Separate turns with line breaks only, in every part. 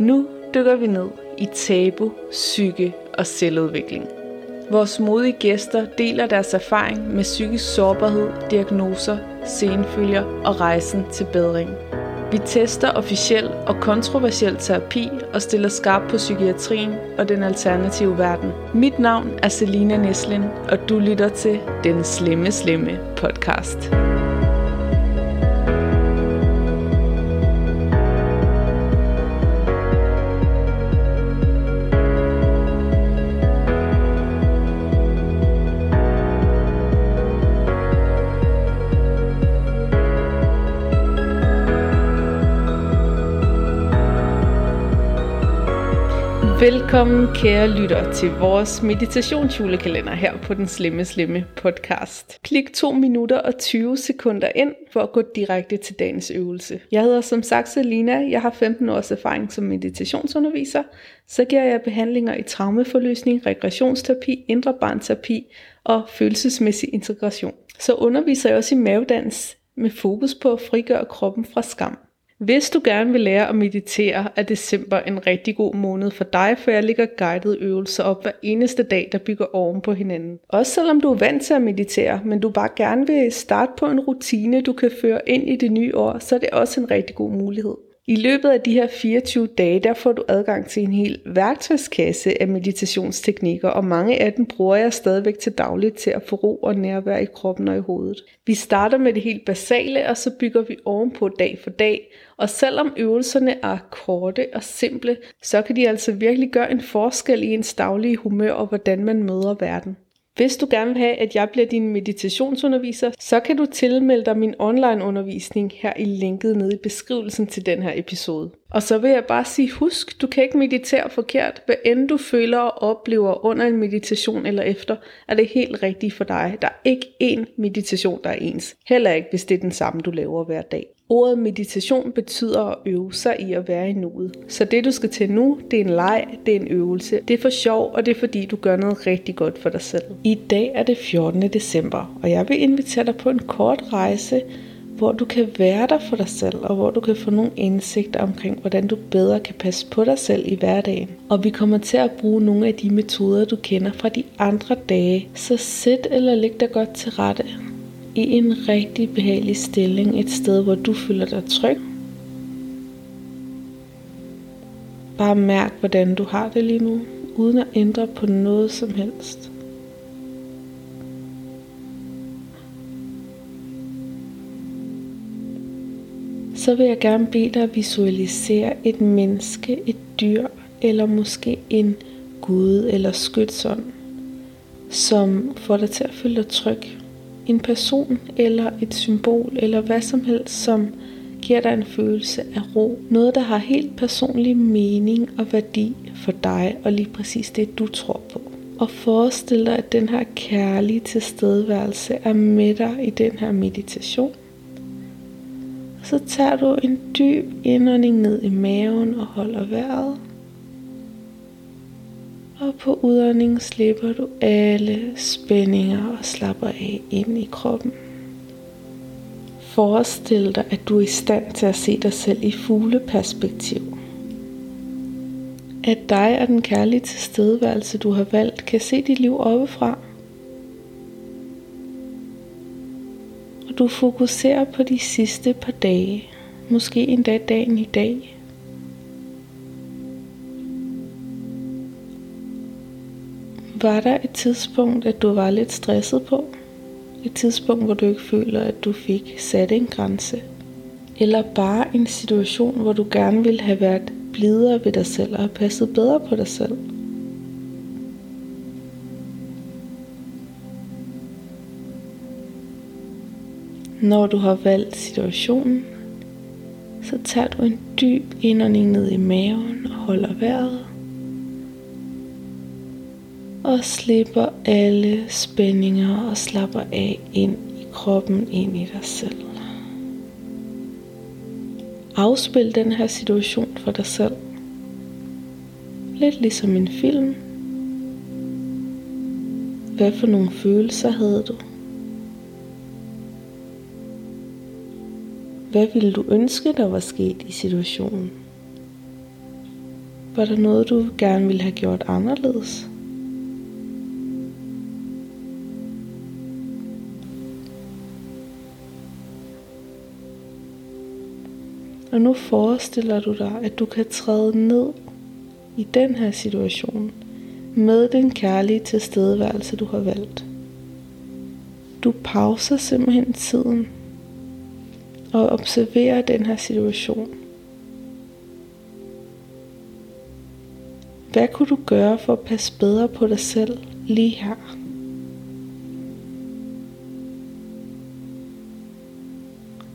Nu dykker vi ned i tabu, psyke og selvudvikling. Vores modige gæster deler deres erfaring med psykisk sårbarhed, diagnoser, senfølger og rejsen til bedring. Vi tester officiel og kontroversiel terapi og stiller skarp på psykiatrien og den alternative verden. Mit navn er Selina Neslin, og du lytter til Den Slemme Slemme podcast. Velkommen kære lytter til vores meditationsjulekalender her på den Slemme Slemme podcast. Klik 2 minutter og 20 sekunder ind for at gå direkte til dagens øvelse. Jeg hedder som sagt Selina, jeg har 15 års erfaring som meditationsunderviser. Så giver jeg behandlinger i traumeforløsning, regressionsterapi, indre barnterapi og følelsesmæssig integration. Så underviser jeg også i mavedans med fokus på at frigøre kroppen fra skam. Hvis du gerne vil lære at meditere, er december en rigtig god måned for dig, for jeg ligger guidede øvelser op hver eneste dag, der bygger oven på hinanden. Også selvom du er vant til at meditere, men du bare gerne vil starte på en rutine, du kan føre ind i det nye år, så er det også en rigtig god mulighed. I løbet af de her 24 dage, der får du adgang til en hel værktøjskasse af meditationsteknikker, og mange af dem bruger jeg stadigvæk til dagligt til at få ro og nærvær i kroppen og i hovedet. Vi starter med det helt basale, og så bygger vi ovenpå dag for dag, og selvom øvelserne er korte og simple, så kan de altså virkelig gøre en forskel i ens daglige humør og hvordan man møder verden. Hvis du gerne vil have, at jeg bliver din meditationsunderviser, så kan du tilmelde dig min online undervisning her i linket nede i beskrivelsen til den her episode. Og så vil jeg bare sige, husk, du kan ikke meditere forkert. Hvad end du føler og oplever under en meditation eller efter, er det helt rigtigt for dig. Der er ikke én meditation, der er ens. Heller ikke, hvis det er den samme, du laver hver dag. Ordet meditation betyder at øve sig i at være i nuet. Så det du skal til nu, det er en leg, det er en øvelse. Det er for sjov, og det er fordi du gør noget rigtig godt for dig selv. I dag er det 14. december, og jeg vil invitere dig på en kort rejse, hvor du kan være der for dig selv, og hvor du kan få nogle indsigter omkring, hvordan du bedre kan passe på dig selv i hverdagen. Og vi kommer til at bruge nogle af de metoder, du kender fra de andre dage. Så sæt eller læg dig godt til rette i en rigtig behagelig stilling, et sted, hvor du føler dig tryg. Bare mærk, hvordan du har det lige nu, uden at ændre på noget som helst. Så vil jeg gerne bede dig at visualisere et menneske, et dyr eller måske en gud eller skytsånd, som får dig til at føle dig tryg en person eller et symbol eller hvad som helst, som giver dig en følelse af ro. Noget, der har helt personlig mening og værdi for dig og lige præcis det, du tror på. Og forestil dig, at den her kærlige tilstedeværelse er med dig i den her meditation. Så tager du en dyb indånding ned i maven og holder vejret. Og på udåndingen slipper du alle spændinger og slapper af ind i kroppen. Forestil dig, at du er i stand til at se dig selv i fugleperspektiv. At dig og den kærlige tilstedeværelse, du har valgt, kan se dit liv oppefra. Og du fokuserer på de sidste par dage, måske endda dagen i dag. Var der et tidspunkt, at du var lidt stresset på? Et tidspunkt, hvor du ikke føler, at du fik sat en grænse? Eller bare en situation, hvor du gerne ville have været blidere ved dig selv og passet bedre på dig selv? Når du har valgt situationen, så tager du en dyb indånding ned i maven og holder vejret og slipper alle spændinger og slapper af ind i kroppen, ind i dig selv. Afspil den her situation for dig selv. Lidt ligesom en film. Hvad for nogle følelser havde du? Hvad ville du ønske, der var sket i situationen? Var der noget, du gerne ville have gjort anderledes? Og nu forestiller du dig, at du kan træde ned i den her situation med den kærlige tilstedeværelse, du har valgt. Du pauser simpelthen tiden og observerer den her situation. Hvad kunne du gøre for at passe bedre på dig selv lige her?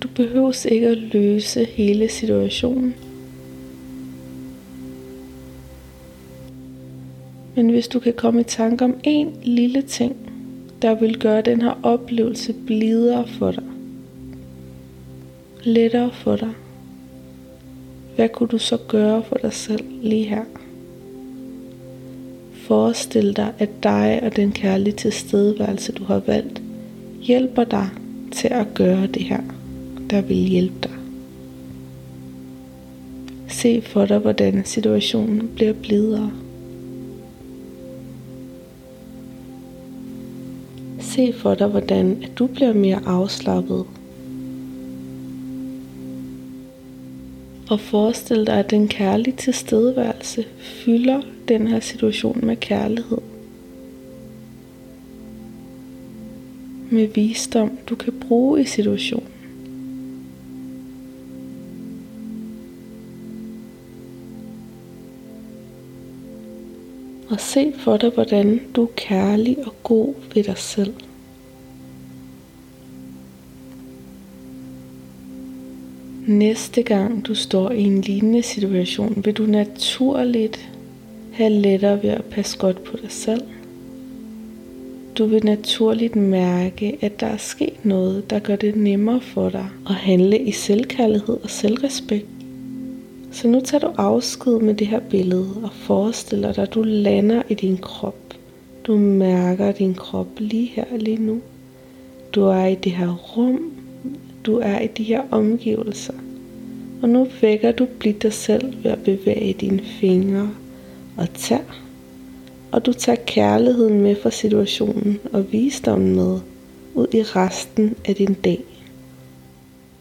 Du behøves ikke at løse hele situationen. Men hvis du kan komme i tanke om en lille ting, der vil gøre den her oplevelse blidere for dig, lettere for dig, hvad kunne du så gøre for dig selv lige her? Forestil dig, at dig og den kærlige tilstedeværelse, du har valgt, hjælper dig til at gøre det her, der vil hjælpe dig. Se for dig, hvordan situationen bliver blidere. Se for dig, hvordan at du bliver mere afslappet. Og forestil dig, at den kærlige tilstedeværelse fylder den her situation med kærlighed. Med visdom, du kan bruge i situationen. Og se for dig, hvordan du er kærlig og god ved dig selv. Næste gang du står i en lignende situation, vil du naturligt have lettere ved at passe godt på dig selv. Du vil naturligt mærke, at der er sket noget, der gør det nemmere for dig at handle i selvkærlighed og selvrespekt. Så nu tager du afsked med det her billede og forestiller dig, at du lander i din krop. Du mærker din krop lige her lige nu. Du er i det her rum. Du er i de her omgivelser. Og nu vækker du blidt dig selv ved at bevæge dine fingre og tær. Og du tager kærligheden med fra situationen og visdommen med ud i resten af din dag.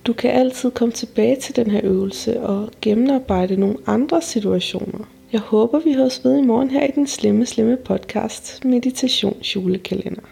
Du kan altid komme tilbage til den her øvelse og gennemarbejde nogle andre situationer. Jeg håber, vi høres ved i morgen her i den slemme, slemme podcast Meditationsjulekalender.